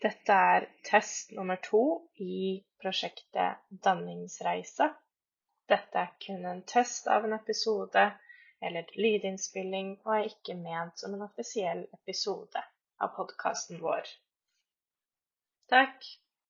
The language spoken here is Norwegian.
Dette er test nummer to i prosjektet Danningsreise. Dette er kun en test av en episode eller lydinnspilling og er ikke ment som en offisiell episode av podkasten vår. Takk!